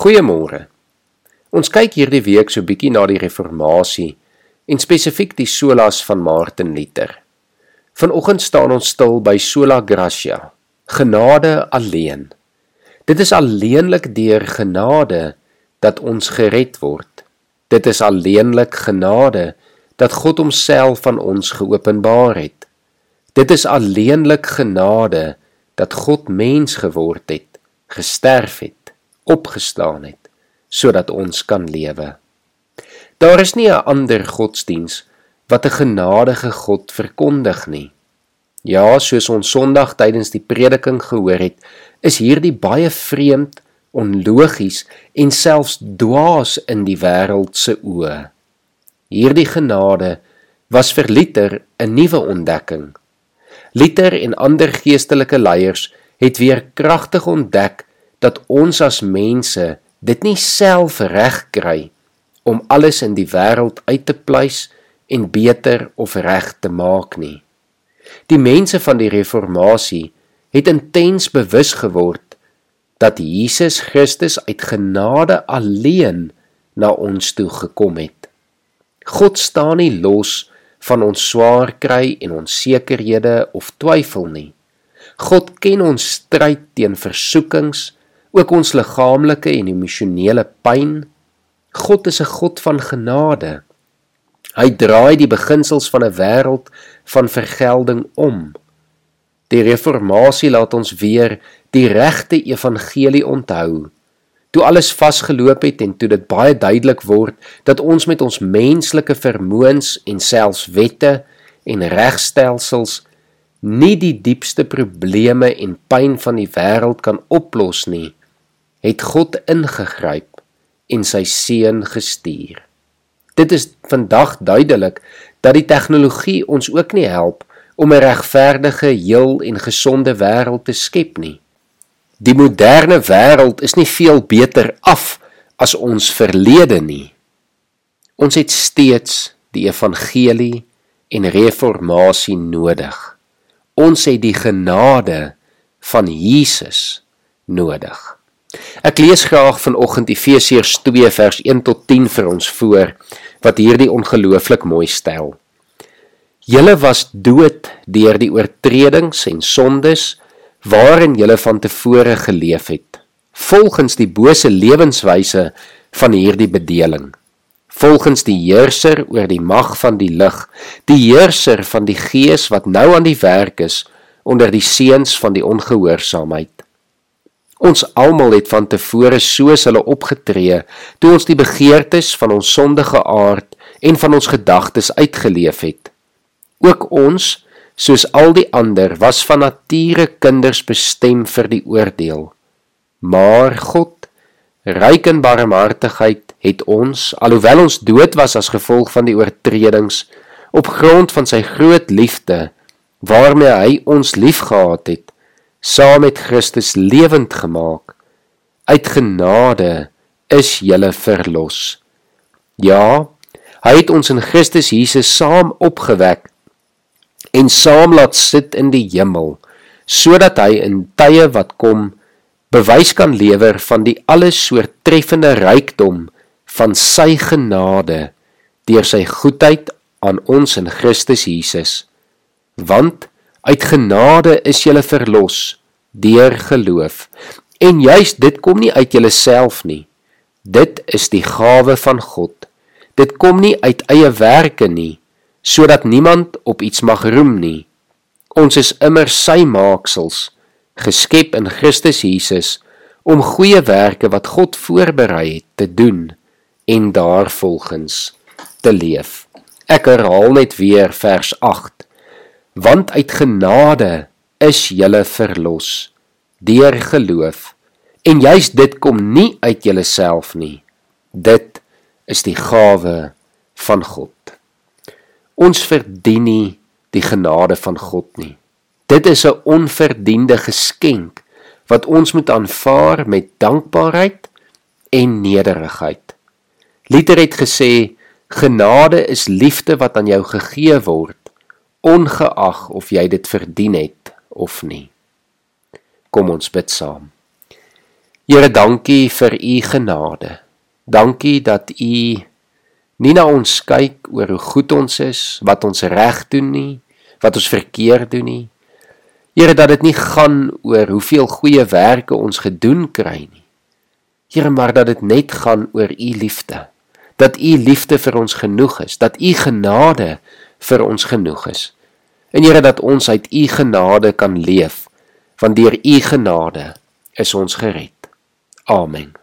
Goeiemôre. Ons kyk hierdie week so bietjie na die reformatie en spesifiek die solas van Martin Luther. Vanoggend staan ons stil by sola gratia, genade alleen. Dit is alleenlik deur genade dat ons gered word. Dit is alleenlik genade dat God homself aan ons geopenbaar het. Dit is alleenlik genade dat God mens geword het, gesterf het opgestaan het sodat ons kan lewe. Daar is nie 'n ander godsdiens wat 'n genadige God verkondig nie. Ja, soos ons Sondag tydens die prediking gehoor het, is hierdie baie vreemd, onlogies en selfs dwaas in die wêreld se oë. Hierdie genade was vir Luther 'n nuwe ontdekking. Luther en ander geestelike leiers het weer kragtig ontdek dat ons as mense dit nie self reg kry om alles in die wêreld uit te pleis en beter of reg te maak nie. Die mense van die reformatie het intens bewus geword dat Jesus Christus uit genade alleen na ons toe gekom het. God staan nie los van ons swaar kry en onsekerhede of twyfel nie. God ken ons stryd teen versoekings ook ons liggaamlike en emosionele pyn. God is 'n God van genade. Hy draai die beginsels van 'n wêreld van vergelding om. Die reformatie laat ons weer die regte evangelie onthou. Toe alles vasgeloop het en toe dit baie duidelik word dat ons met ons menslike vermoëns en selfs wette en regstelsels nie die diepste probleme en pyn van die wêreld kan oplos nie, het God ingegryp en sy seun gestuur. Dit is vandag duidelik dat die tegnologie ons ook nie help om 'n regverdige, heel en gesonde wêreld te skep nie. Die moderne wêreld is nie veel beter af as ons verlede nie. Ons het steeds die evangelie en reformatie nodig. Ons het die genade van Jesus nodig. Ek lees graag vanoggend Efesiërs 2 vers 1 tot 10 vir ons voor wat hierdie ongelooflik mooi stel. Julle was dood deur die oortredings en sondes waarin julle van tevore geleef het, volgens die bose lewenswyse van hierdie bedeling, volgens die heerser oor die mag van die lig, die heerser van die gees wat nou aan die werk is onder die seuns van die ongehoorsaamheid Ons almal het van tevore soos hulle opgetree toe ons die begeertes van ons sondige aard en van ons gedagtes uitgeleef het. Ook ons, soos al die ander, was van nature kinders bestem vir die oordeel. Maar God, ryk in barmhartigheid, het ons, alhoewel ons dood was as gevolg van die oortredings, op grond van sy groot liefde, waarmee hy ons liefgehad het, saam met Christus lewend gemaak. Uit genade is jy verlos. Ja, hy het ons in Christus Jesus saam opgewek en saam laat sit in die hemel, sodat hy in tye wat kom bewys kan lewer van die alles soortreffende rykdom van sy genade deur sy goedheid aan ons in Christus Jesus. Want Uit genade is jy verlos deur geloof. En juist dit kom nie uit jouself nie. Dit is die gawe van God. Dit kom nie uit eie werke nie, sodat niemand op iets mag roem nie. Ons is immer sy maaksels, geskep in Christus Jesus om goeie werke wat God voorberei het te doen en daarvolgens te leef. Ek herhaal net weer vers 8 want uit genade is julle verlos deur geloof. En juis dit kom nie uit julleself nie. Dit is die gawe van God. Ons verdien nie die genade van God nie. Dit is 'n onverdiende geskenk wat ons moet aanvaar met dankbaarheid en nederigheid. Luther het gesê genade is liefde wat aan jou gegee word ongeag of jy dit verdien het of nie. Kom ons bid saam. Here, dankie vir u genade. Dankie dat u nie na ons kyk oor hoe goed ons is, wat ons reg doen nie, wat ons verkeerd doen nie. Here, dat dit nie gaan oor hoeveel goeie werke ons gedoen kry nie. Here, maar dat dit net gaan oor u liefde. Dat u liefde vir ons genoeg is, dat u genade vir ons genoeg is. En Here dat ons uit u genade kan leef, want deur u genade is ons gered. Amen.